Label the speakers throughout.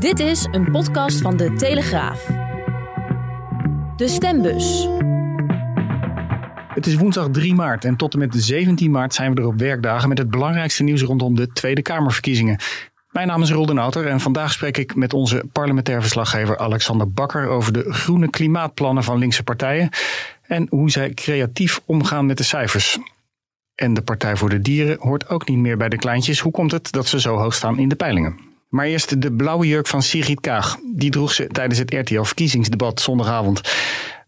Speaker 1: Dit is een podcast van De Telegraaf. De Stembus.
Speaker 2: Het is woensdag 3 maart en tot en met 17 maart zijn we er op werkdagen met het belangrijkste nieuws rondom de Tweede Kamerverkiezingen. Mijn naam is Rolden Nauter en vandaag spreek ik met onze parlementair verslaggever Alexander Bakker over de groene klimaatplannen van linkse partijen en hoe zij creatief omgaan met de cijfers. En de Partij voor de Dieren hoort ook niet meer bij de kleintjes. Hoe komt het dat ze zo hoog staan in de peilingen? Maar eerst de blauwe jurk van Sigrid Kaag. Die droeg ze tijdens het RTL-verkiezingsdebat zondagavond.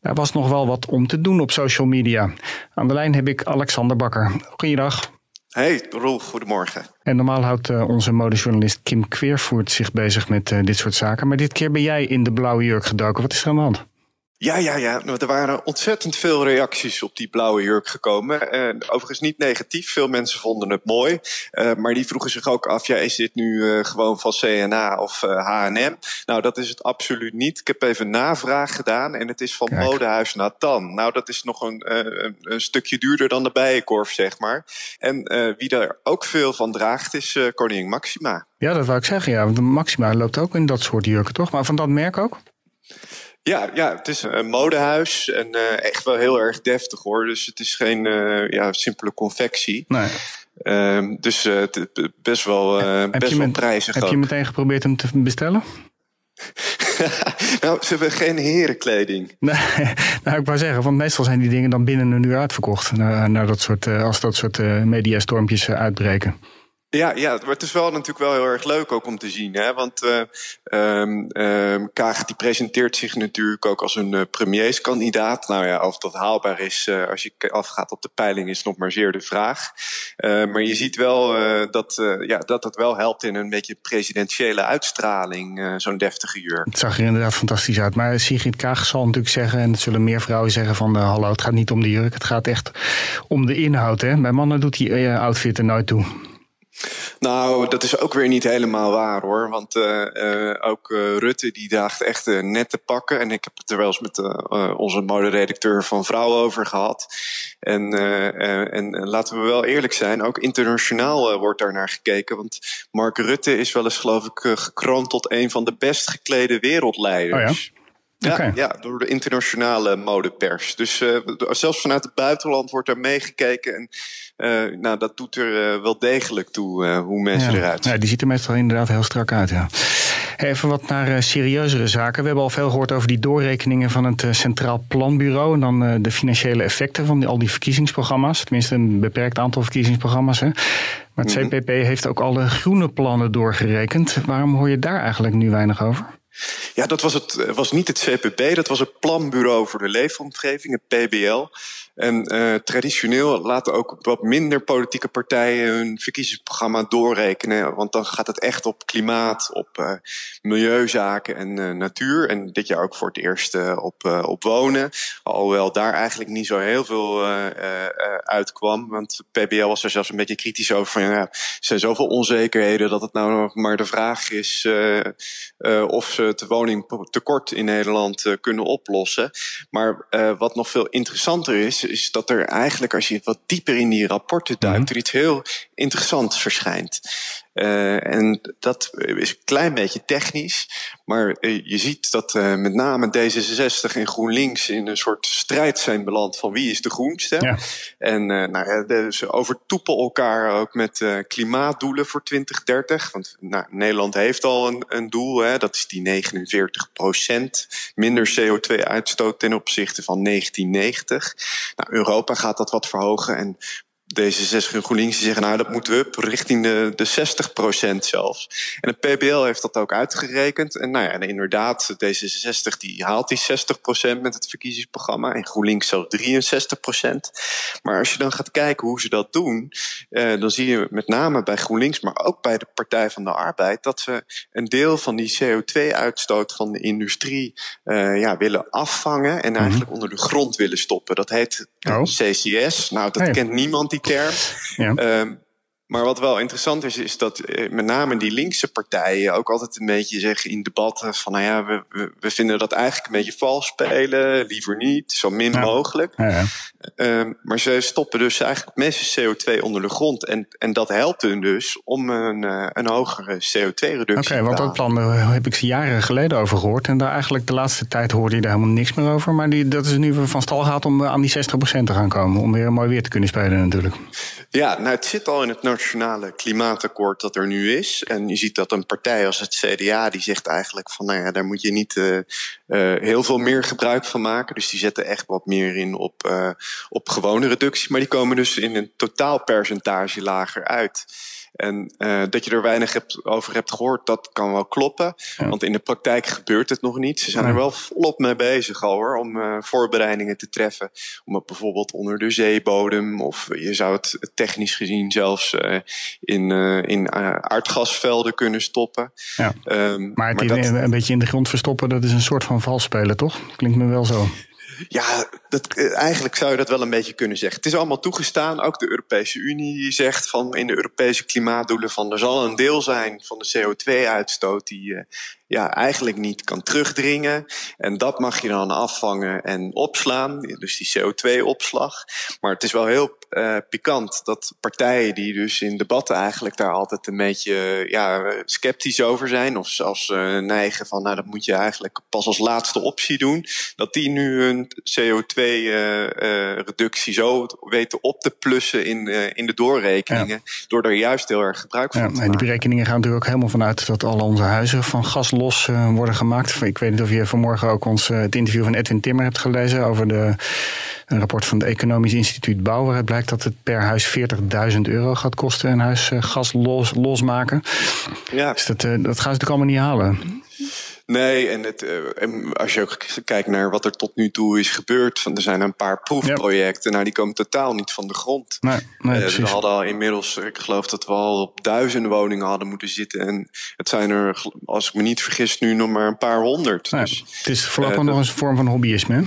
Speaker 2: Daar was nog wel wat om te doen op social media. Aan de lijn heb ik Alexander Bakker. Goeiedag.
Speaker 3: Hey, Roel, goedemorgen.
Speaker 2: En normaal houdt uh, onze modejournalist Kim Kweervoort zich bezig met uh, dit soort zaken. Maar dit keer ben jij in de blauwe jurk gedoken. Wat is er aan de hand?
Speaker 3: Ja, ja, ja. Er waren ontzettend veel reacties op die blauwe jurk gekomen. Uh, overigens niet negatief. Veel mensen vonden het mooi. Uh, maar die vroegen zich ook af, ja, is dit nu uh, gewoon van CNA of H&M? Nou, dat is het absoluut niet. Ik heb even navraag gedaan en het is van Kijk. Modehuis Nathan. Nou, dat is nog een, een, stukje duurder dan de Bijenkorf, zeg maar. En wie daar ook veel van draagt is koningin Maxima.
Speaker 2: Ja, dat wou ik zeggen. Ja, want Maxima loopt ook in dat soort jurken, toch? Maar van dat merk ook?
Speaker 3: Ja, ja, het is een modehuis en uh, echt wel heel erg deftig hoor. Dus het is geen uh, ja, simpele confectie. Nee. Uh, dus uh, best wel, best wel prijzig.
Speaker 2: Heb je meteen geprobeerd hem te bestellen?
Speaker 3: nou, ze hebben geen herenkleding.
Speaker 2: Nee, nou, ik wou zeggen, want meestal zijn die dingen dan binnen een uur uitverkocht. Naar dat soort, als dat soort mediastormpjes uitbreken.
Speaker 3: Ja, ja, het is wel natuurlijk wel heel erg leuk ook om te zien. Hè? Want uh, um, Kaag die presenteert zich natuurlijk ook als een uh, premierskandidaat. Nou ja, of dat haalbaar is uh, als je afgaat op de peiling is nog maar zeer de vraag. maar je ziet wel dat, ja, dat dat wel helpt in een beetje presidentiële uitstraling, zo'n deftige jurk.
Speaker 2: Het zag er inderdaad fantastisch uit. Maar Sigrid Kaag zal natuurlijk zeggen, en dat zullen meer vrouwen zeggen van... hallo, het gaat niet om de jurk, het gaat echt om de inhoud. Hè? Bij mannen doet die outfit er nooit toe.
Speaker 3: Nou, dat is ook weer niet helemaal waar hoor. Want uh, uh, ook uh, Rutte die daagt echt net te pakken. En ik heb het er wel eens met onze moderedacteur van Vrouw over gehad. En, en laten we wel eerlijk zijn, ook internationaal wordt daar naar gekeken. Want Mark Rutte is wel eens geloof ik gekroond tot een van de best geklede wereldleiders.
Speaker 2: Oh ja?
Speaker 3: Ja, okay. ja, door de internationale modepers. Dus uh, zelfs vanuit het buitenland wordt er meegekeken. En uh, nou, dat doet er uh, wel degelijk toe hoe mensen
Speaker 2: ja.
Speaker 3: eruit
Speaker 2: zien. Ja, die ziet er meestal inderdaad heel strak uit, ja. Even wat naar serieuzere zaken. We hebben al veel gehoord over die doorrekeningen van het Centraal Planbureau. En dan de financiële effecten van die, al die verkiezingsprogramma's. Tenminste, een beperkt aantal verkiezingsprogramma's. Hè. Maar het CPP heeft ook alle groene plannen doorgerekend. Waarom hoor je daar eigenlijk nu weinig over?
Speaker 3: Ja, dat was, het, was niet het CPB, dat was het Planbureau voor de Leefomgeving, het PBL. En uh, traditioneel laten ook wat minder politieke partijen hun verkiezingsprogramma doorrekenen. Want dan gaat het echt op klimaat, op uh, milieuzaken en uh, natuur. En dit jaar ook voor het eerst op, op wonen. Alhoewel daar eigenlijk niet zo heel veel uitkwam. Want PBL was er zelfs een beetje kritisch over. Van, ja, er zijn zoveel onzekerheden dat het nou nog maar de vraag is of ze het woningtekort in Nederland kunnen oplossen. Maar wat nog veel interessanter is is dat er eigenlijk, als je wat dieper in die rapporten duikt, mm -hmm. er iets heel interessants verschijnt. Uh, en dat is een klein beetje technisch, maar uh, je ziet dat uh, met name D66 en GroenLinks in een soort strijd zijn beland van wie is de groenste. Ja. En nou ja, ze overtoepel elkaar ook met klimaatdoelen voor 2030. Want nou, Nederland heeft al een, een doel, hè, dat is die 49% minder CO2-uitstoot ten opzichte van 1990. Nou, Europa gaat dat wat verhogen en D66 en GroenLinks die zeggen, nou dat moeten we up richting de, de 60% zelfs. En de PBL heeft dat ook uitgerekend. En nou ja, en inderdaad, D66 die haalt die 60% met het verkiezingsprogramma. En GroenLinks zelfs 63%. Maar als je dan gaat kijken hoe ze dat doen, eh, dan zie je met name bij GroenLinks, maar ook bij de Partij van de Arbeid, dat ze een deel van die CO2-uitstoot van de industrie uh, ja, willen afvangen en mhm. eigenlijk onder de grond willen stoppen. Dat heet oh. CCS. Nou, dat kent niemand die term. Ja. Um, maar wat wel interessant is, is dat eh, met name die linkse partijen ook altijd een beetje zeggen in debatten van nou ja, we, we, vinden dat eigenlijk een beetje vals spelen, liever niet, zo min mogelijk. Ja, ja. Um, maar ze stoppen dus eigenlijk met CO2 onder de grond. En, en dat helpt hun dus om een, uh, een hogere CO2-reductie
Speaker 2: Oké, okay, want dat plan uh, heb ik ze jaren geleden over gehoord. En daar eigenlijk de laatste tijd hoorde je daar helemaal niks meer over. Maar die, dat is nu van stal gaat om aan die 60% te gaan komen. Om weer mooi weer te kunnen spelen natuurlijk.
Speaker 3: Ja, nou het zit al in het nationale klimaatakkoord dat er nu is. En je ziet dat een partij als het CDA, die zegt eigenlijk van nou ja, daar moet je niet uh, uh, heel veel meer gebruik van maken. Dus die zetten echt wat meer in op, uh, op gewone reductie. Maar die komen dus in een totaalpercentage lager uit. En uh, dat je er weinig hebt, over hebt gehoord, dat kan wel kloppen. Want in de praktijk gebeurt het nog niet. Ze zijn er wel volop mee bezig al hoor, om uh, voorbereidingen te treffen. Om het bijvoorbeeld onder de zeebodem, of je zou het technisch gezien zelfs uh, in, in aardgasvelden kunnen stoppen.
Speaker 2: Ja. Um, maar het maar dat, een beetje in de grond verstoppen, dat is een soort van valspelen, toch? Klinkt me wel zo.
Speaker 3: Ja, dat, eh, eigenlijk zou je dat wel een beetje kunnen zeggen. Het is allemaal toegestaan. Ook de Europese Unie zegt van in de Europese klimaatdoelen van er zal een deel zijn van de CO2-uitstoot die uh, ja, eigenlijk niet kan terugdringen. En dat mag je dan afvangen en opslaan. Dus die CO2-opslag. Maar het is wel heel uh, pikant dat partijen die dus in debatten eigenlijk daar altijd een beetje ja, sceptisch over zijn. Of zelfs neigen van nou dat moet je eigenlijk pas als laatste optie doen. Dat die nu hun CO2-reductie uh, zo weten op te plussen in, in de doorrekeningen. Door er juist heel erg gebruik van ja, te maken.
Speaker 2: En die berekeningen gaan natuurlijk ook helemaal vanuit dat al onze huizen van gas los worden gemaakt. Ik weet niet of je vanmorgen ook ons het interview van Edwin Timmer hebt gelezen over de een rapport van het Economisch Instituut Bouw, waaruit blijkt dat het per huis 40.000 euro gaat kosten een huis gas los, losmaken. Ja. Dus dat, dat gaan ze natuurlijk allemaal niet halen.
Speaker 3: Nee, en, het, uh, als je ook kijkt naar wat er tot nu toe is gebeurd, van, er zijn een paar proefprojecten, nou die komen totaal niet van de grond. Nee, nee, uh, we hadden al inmiddels, ik geloof dat we al op duizenden woningen hadden moeten zitten. En het zijn er, als ik me niet vergis, nu nog maar een paar honderd.
Speaker 2: Nee, dus, het is voorlopig nog een vorm van hobbyisme.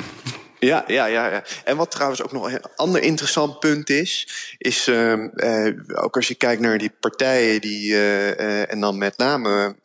Speaker 3: Ja, ja, ja, ja. En wat trouwens ook nog een ander interessant punt is, is uh, uh, ook als je kijkt naar die partijen die, uh, en dan met name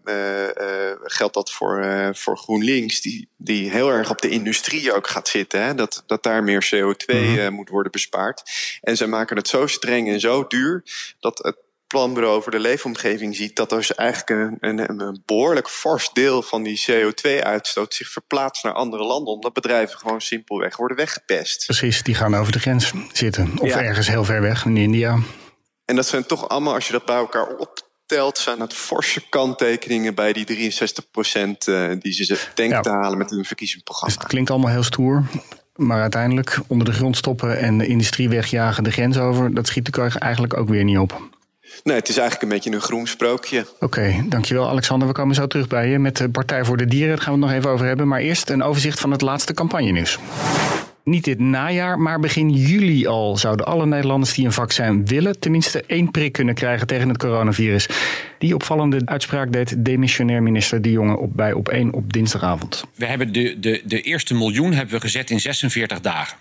Speaker 3: geldt dat voor, voor GroenLinks, die, die heel erg op de industrie ook gaat zitten, hè? Dat, dat daar meer CO2 mhm. moet worden bespaard. En zij maken het zo streng en zo duur dat het planbureau over de leefomgeving ziet dat er dus eigenlijk een, een, een behoorlijk fors deel van die CO2-uitstoot zich verplaatst naar andere landen, omdat bedrijven gewoon simpelweg worden weggepest.
Speaker 2: Precies, die gaan over de grens zitten. Of ergens heel ver weg, in India.
Speaker 3: En dat zijn toch allemaal, als je dat bij elkaar optelt, zijn het forse kanttekeningen bij die 63 procent uh, die ze denken te halen met hun verkiezingsprogramma.
Speaker 2: Dus het klinkt allemaal heel stoer. Maar uiteindelijk onder de grond stoppen en de industrie wegjagen de grens over, dat schiet de eigenlijk ook weer niet op.
Speaker 3: Nee, het is eigenlijk een beetje een groen sprookje.
Speaker 2: Oké, dankjewel Alexander. We komen zo terug bij je met de Partij voor de Dieren. Daar gaan we het nog even over hebben. Maar eerst een overzicht van het laatste campagnenieuws. Niet dit najaar, maar begin juli al zouden alle Nederlanders die een vaccin willen tenminste één prik kunnen krijgen tegen het coronavirus. Die opvallende uitspraak deed demissionair minister De Jonge op, bij op 1 op dinsdagavond.
Speaker 4: We hebben de, de, de eerste miljoen hebben we gezet in 46 dagen.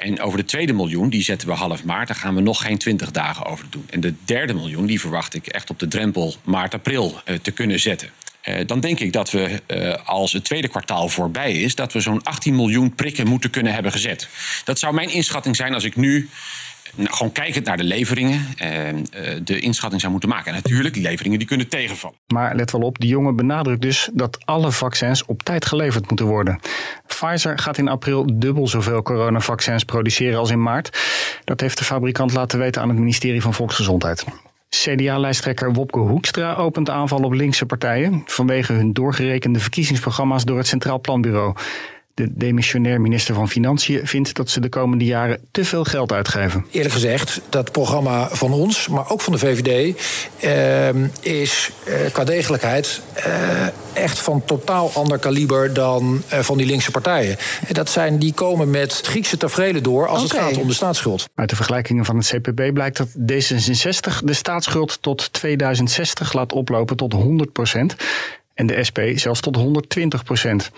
Speaker 4: En over de tweede miljoen, die zetten we half maart. Daar gaan we nog geen 20 dagen over doen. En de derde miljoen, die verwacht ik echt op de drempel maart-april uh, te kunnen zetten. Uh, dan denk ik dat we, uh, als het tweede kwartaal voorbij is, dat we zo'n 18 miljoen prikken moeten kunnen hebben gezet. Dat zou mijn inschatting zijn als ik nu nou, gewoon kijkend naar de leveringen, uh, de inschatting zou moeten maken. En natuurlijk, die leveringen die kunnen tegenvallen.
Speaker 2: Maar let wel op, die jongen benadrukt dus dat alle vaccins op tijd geleverd moeten worden. Pfizer gaat in april dubbel zoveel coronavaccins produceren als in maart. Dat heeft de fabrikant laten weten aan het ministerie van Volksgezondheid. CDA-lijsttrekker Wopke Hoekstra opent aanval op linkse partijen vanwege hun doorgerekende verkiezingsprogramma's door het Centraal Planbureau. De demissionair minister van Financiën vindt dat ze de komende jaren te veel geld uitgeven.
Speaker 5: Eerlijk gezegd, dat programma van ons, maar ook van de VVD, uh, is uh, qua degelijkheid uh, echt van totaal ander kaliber dan uh, van die linkse partijen. En dat zijn, die komen met Griekse tafereelen door als okay. het gaat om de staatsschuld.
Speaker 2: Uit de vergelijkingen van het CPB blijkt dat D66 de staatsschuld tot 2060 laat oplopen tot 100 procent. En de SP zelfs tot 120 procent.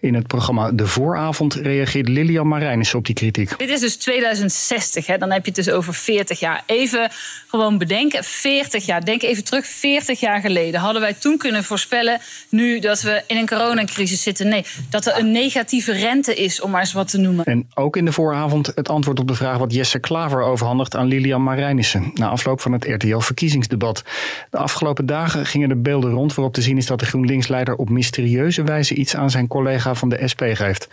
Speaker 2: In het programma De Vooravond reageert Lilian Marijnissen op die kritiek.
Speaker 6: Dit is dus 2060, hè? dan heb je het dus over 40 jaar. Even gewoon bedenken, 40 jaar, denk even terug, 40 jaar geleden hadden wij toen kunnen voorspellen, nu dat we in een coronacrisis zitten, nee, dat er een negatieve rente is, om maar eens wat te noemen.
Speaker 2: En ook in de vooravond het antwoord op de vraag wat Jesse Klaver overhandigt aan Lilian Marijnissen na afloop van het RTL-verkiezingsdebat. De afgelopen dagen gingen de beelden rond waarop te zien is dat de GroenLinks-leider op mysterieuze wijze iets aan zijn collega van de SP geeft.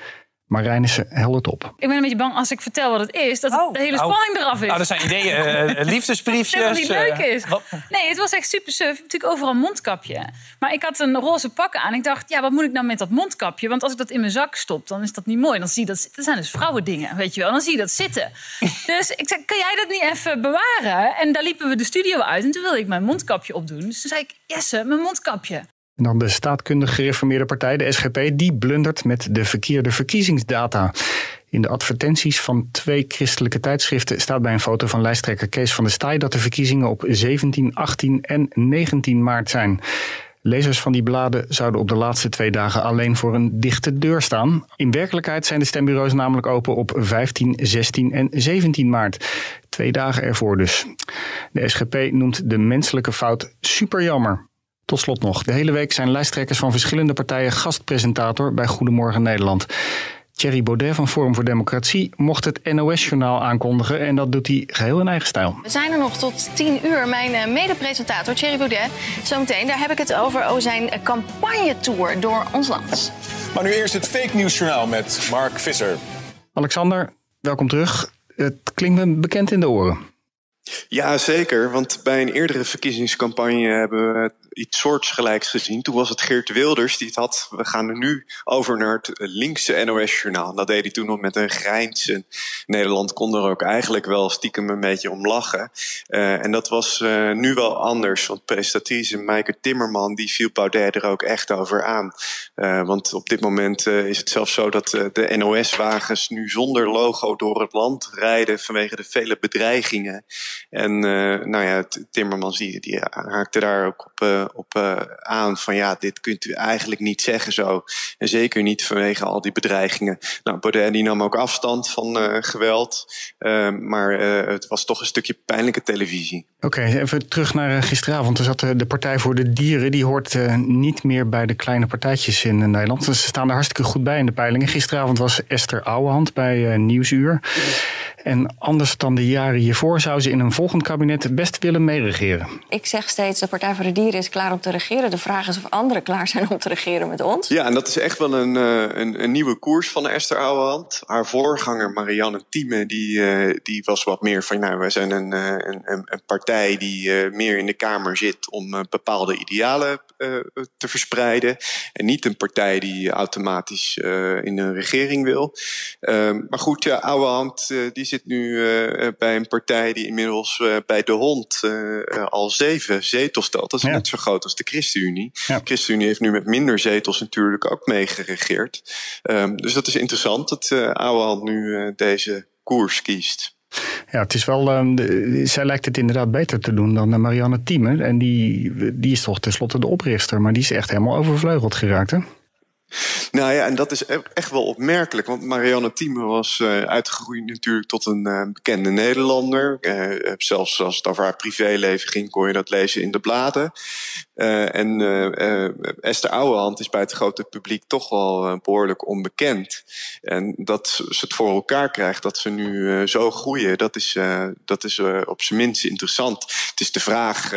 Speaker 2: Marijnissen heldert op.
Speaker 6: Ik ben een beetje bang als ik vertel wat het is, dat oh. de hele spanning oh. eraf is.
Speaker 7: Oh, dat zijn ideeën, uh, liefdesbriefjes.
Speaker 6: dat niet leuk is. nee, het was echt super surf. Natuurlijk overal een mondkapje. Maar ik had een roze pak aan. Ik dacht, ja, wat moet ik nou met dat mondkapje? Want als ik dat in mijn zak stop, dan is dat niet mooi. Dan zie je dat, dat zijn dus vrouwendingen, weet je wel. Dan zie je dat zitten. dus ik zei, kan jij dat niet even bewaren? En daar liepen we de studio uit. En toen wilde ik mijn mondkapje opdoen. Dus toen zei ik, Jesse, mijn mondkapje.
Speaker 2: En dan de staatkundig gereformeerde partij, de SGP, die blundert met de verkeerde verkiezingsdata. In de advertenties van twee christelijke tijdschriften staat bij een foto van lijsttrekker Kees van der Staaij dat de verkiezingen op 17, 18 en 19 maart zijn. Lezers van die bladen zouden op de laatste twee dagen alleen voor een dichte deur staan. In werkelijkheid zijn de stembureaus namelijk open op 15, 16 en 17 maart. Twee dagen ervoor dus. De SGP noemt de menselijke fout super jammer. Tot slot nog. De hele week zijn lijsttrekkers van verschillende partijen gastpresentator bij Goedemorgen Nederland. Thierry Baudet van Forum voor Democratie mocht het NOS-journaal aankondigen. En dat doet hij geheel in eigen stijl.
Speaker 8: We zijn er nog tot 10 uur. Mijn eh, mede-presentator Thierry Baudet. Zometeen, daar heb ik het over, over zijn campagnetour door ons land.
Speaker 9: Maar nu eerst het fake news journaal met Mark Visser.
Speaker 2: Alexander, welkom terug. Het klinkt me bekend in de oren.
Speaker 3: Ja, zeker. Want bij een eerdere verkiezingscampagne hebben we iets soortgelijks gezien. Toen was het Geert Wilders die het had. We gaan nu over naar het linkse NOS-journaal. Dat deed hij toen nog met een grijns. Nederland kon er ook eigenlijk wel stiekem een beetje om lachen. Uh, en dat was uh, nu wel anders. Want presentatrice Maaike Timmerman die viel Baudet er ook echt over aan. Uh, want op dit moment is het zelfs zo dat de NOS-wagens nu zonder logo door het land rijden vanwege de vele bedreigingen. En nou ja, Timmermans die, die haakte daar ook op op uh, aan van ja, dit kunt u eigenlijk niet zeggen zo. En zeker niet vanwege al die bedreigingen. Nou, Baudet die nam ook afstand van uh, geweld, uh, maar het was toch een stukje pijnlijke televisie.
Speaker 2: Oké, okay, even terug naar gisteravond. Er zat de Partij voor de Dieren, die hoort niet meer bij de kleine partijtjes in Nederland. Ze staan er hartstikke goed bij in de peilingen. Gisteravond was Esther Ouwehand bij Nieuwsuur. En anders dan de jaren hiervoor zou ze in een volgend kabinet best willen meeregeren.
Speaker 10: Ik zeg steeds, de Partij voor de Dieren is klaar om te regeren. De vraag is of anderen klaar zijn om te regeren met ons.
Speaker 3: Ja, en dat is echt wel een, eh, een, een nieuwe koers van Esther Ouwehand. Haar voorganger Marianne Thieme, die, uh, die was wat meer van... nou, wij zijn een, eh, een, een partij die meer in de Kamer zit... om bepaalde idealen te verspreiden. En niet een partij die automatisch in een regering wil. Ehm, maar goed, ja, Ouwehand die zit nu bij een partij... die inmiddels bij De Hond al zeven zetels stelt. Dat is net zo groot als de ChristenUnie. De ChristenUnie heeft nu met minder zetels natuurlijk ook meegeregeerd. Um, dus dat is interessant dat uh, Ouwehand nu deze koers kiest.
Speaker 2: Ja, het is wel. Uh, zij lijkt het inderdaad beter te doen dan Marianne Thieme. En die, die is toch tenslotte de oprichter, maar die is echt helemaal overvleugeld geraakt. Hè?
Speaker 3: Nou ja, en dat is e- echt wel opmerkelijk. Want Marianne Thieme was uh, uitgegroeid natuurlijk tot een uh, bekende Nederlander. Uh, zelfs als het over haar privéleven ging, kon je dat lezen in de bladen. en Esther Ouwehand is bij het grote publiek toch wel behoorlijk onbekend. En dat ze het voor elkaar krijgt, dat ze nu zo groeien, dat is, dat is op zijn minst interessant. Het is de vraag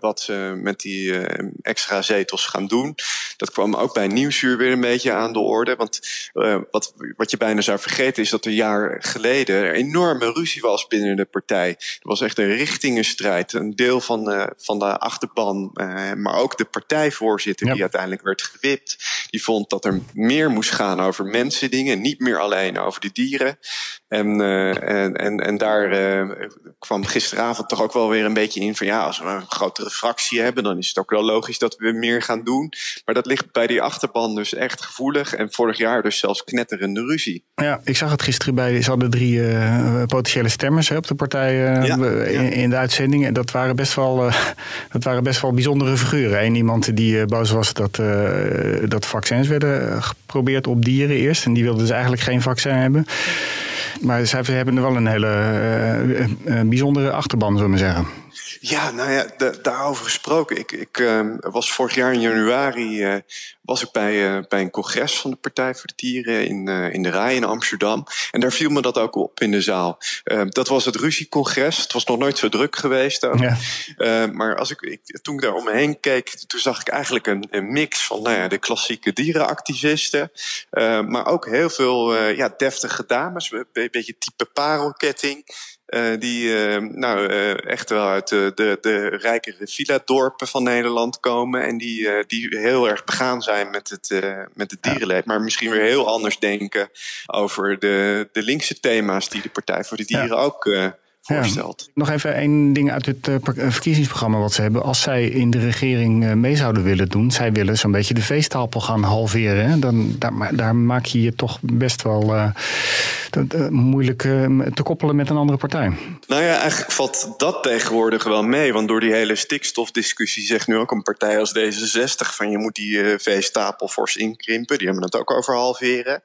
Speaker 3: wat ze met die extra zetels gaan doen. Dat kwam ook bij Nieuwsuur weer een beetje aan de orde. Want wat, wat je bijna zou vergeten is dat een jaar geleden er enorme ruzie was binnen de partij. Er was echt een richtingenstrijd. Een deel van, van de achterban, maar ook de partijvoorzitter die uiteindelijk werd gewipt. Die vond dat er meer moest gaan over mensen dingen, niet meer alleen over de dieren. En, en, en, en, daar kwam gisteravond toch ook wel weer een beetje in van ja, als we een grotere fractie hebben, dan is het ook wel logisch dat we meer gaan doen. Maar dat ligt bij die achterban dus echt gevoelig. En vorig jaar dus zelfs knetterende ruzie.
Speaker 2: Ja, ik zag het gisteren bij. Ze hadden drie uh, potentiële stemmers hè, op de partij uh, in, in, de uitzending. En dat waren best wel, uh, dat waren best wel bijzondere figuren. Eén iemand die boos was dat, dat vaccins werden geprobeerd op dieren eerst. En die wilde dus eigenlijk geen vaccin hebben. Maar zij hebben wel een hele bijzondere achterban, zullen we zeggen.
Speaker 3: Ja, nou ja, daarover gesproken. Ik, ik uh, was vorig jaar in januari uh, was ik bij, uh, bij een congres van de Partij voor de Dieren in, in de Rij in Amsterdam. En daar viel me dat ook op in de zaal. Ehm, dat was het Ruziecongres. Het was nog nooit zo druk geweest. Ook. Ja. Ehm, maar als ik, ik, toen ik daar om me heen keek, toen zag ik eigenlijk een, een mix van nou ja, de klassieke dierenactivisten. maar ook heel veel ja, deftige dames. Een beetje type parelketting. Uh, die uh, nou, uh, echt wel uit de, de, de rijkere villa-dorpen van Nederland komen. En die, die heel erg begaan zijn met het, met het dierenleed. Maar misschien weer heel anders denken over de, de linkse thema's die de Partij voor de Dieren ja. ook voorstelt.
Speaker 2: Nog even één ding uit het uh, verkiezingsprogramma wat ze hebben. Als zij in de regering uh, mee zouden willen doen, zij willen zo'n beetje de veestapel gaan halveren. Hè? Dan, daar, daar, maak je je toch best wel uh, moeilijk te koppelen met een andere partij.
Speaker 3: Nou ja, eigenlijk valt dat tegenwoordig wel mee. Want door die hele stikstofdiscussie zegt nu ook een partij als D66 van je moet die veestapel fors inkrimpen. Die hebben het ook over halveren.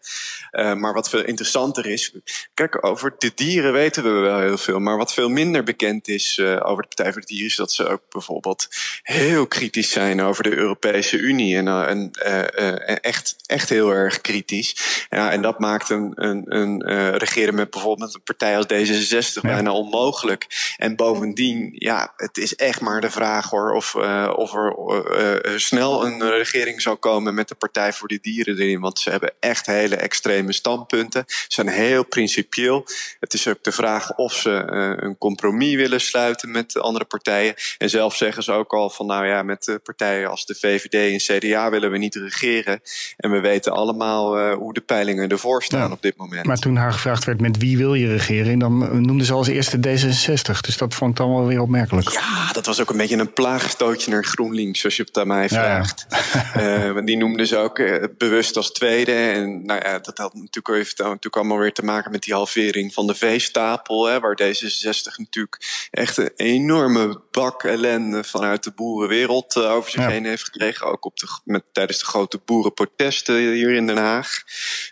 Speaker 3: maar wat veel interessanter is, kijk, over de dieren weten we wel heel veel. Maar wat veel minder bekend is uh, over de Partij voor de Dieren, is dat ze ook bijvoorbeeld heel kritisch zijn over de Europese Unie. En, uh, en uh, echt, echt heel erg kritisch. Ja, en dat maakt een, een, een regeren met bijvoorbeeld een partij als D66 bijna onmogelijk. En bovendien, ja, het is echt maar de vraag hoor, of, of er snel een regering zou komen met de Partij voor de Dieren erin. Want ze hebben echt hele extreme standpunten. Ze zijn heel principieel. Het is ook de vraag of ze een compromis willen sluiten met andere partijen. En zelf zeggen ze ook al van nou ja, met partijen als de VVD en CDA willen we niet regeren. En we weten allemaal uh, hoe de peilingen ervoor staan op dit moment.
Speaker 2: Maar toen haar gevraagd werd met wie wil je regeren, dan noemde ze als eerste D66. Dus dat vond ik dan wel weer opmerkelijk.
Speaker 3: Ja, dat was ook een beetje een plaagstootje naar GroenLinks, als je het aan mij vraagt. Ja, uh, die noemden ze ook bewust als tweede. En nou ja, dat had natuurlijk, heeft natuurlijk allemaal weer te maken met die halvering van de veestapel, hè, waar deze 66 natuurlijk echt een enorme bak ellende vanuit de boerenwereld uh, over zich ja. heen heeft gekregen. Ook op de, met, tijdens de grote boerenprotesten hier in Den Haag.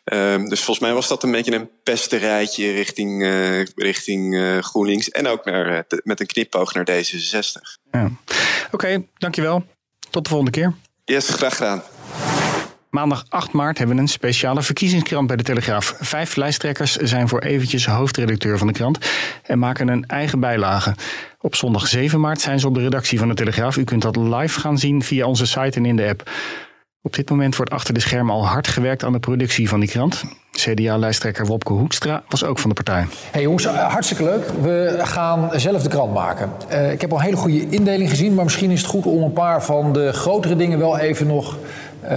Speaker 3: Um, dus volgens mij was dat een beetje een pesterijtje richting, uh, richting uh, GroenLinks. En ook naar, met een knipoog naar D66.
Speaker 2: Ja. Oké, okay, dankjewel. Tot de volgende keer.
Speaker 3: Yes, graag gedaan.
Speaker 2: Maandag 8 maart hebben we een speciale verkiezingskrant bij de Telegraaf. Vijf lijsttrekkers zijn voor eventjes hoofdredacteur van de krant en maken een eigen bijlage. Op zondag 7 maart zijn ze op de redactie van de Telegraaf. U kunt dat live gaan zien via onze site en in de app. Op dit moment wordt achter de schermen al hard gewerkt aan de productie van die krant. CDA-lijsttrekker Wopke Hoekstra was ook van de partij.
Speaker 5: Hey jongens, hartstikke leuk. We gaan zelf de krant maken. Uh, ik heb al een hele goede indeling gezien, maar misschien is het goed om een paar van de grotere dingen wel even nog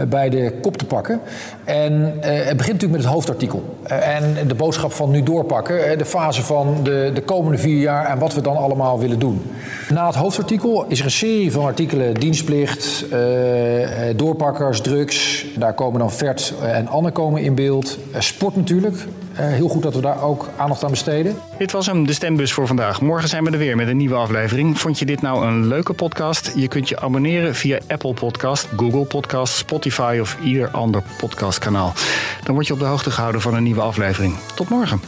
Speaker 5: bij de kop te pakken. En uh, het begint natuurlijk met het hoofdartikel. Uh, en de boodschap van nu doorpakken. de fase van de, de komende vier jaar en wat we dan allemaal willen doen. Na het hoofdartikel is er een serie van artikelen. Dienstplicht, doorpakkers, drugs. Daar komen dan Vert en Anne komen in beeld. sport natuurlijk. Heel goed dat we daar ook aandacht aan besteden.
Speaker 2: Dit was hem, de stembus voor vandaag. Morgen zijn we er weer met een nieuwe aflevering. Vond je dit nou een leuke podcast? Je kunt je abonneren via Apple Podcast, Google Podcast, Spotify of ieder ander podcastkanaal. Dan word je op de hoogte gehouden van een nieuwe aflevering. Tot morgen.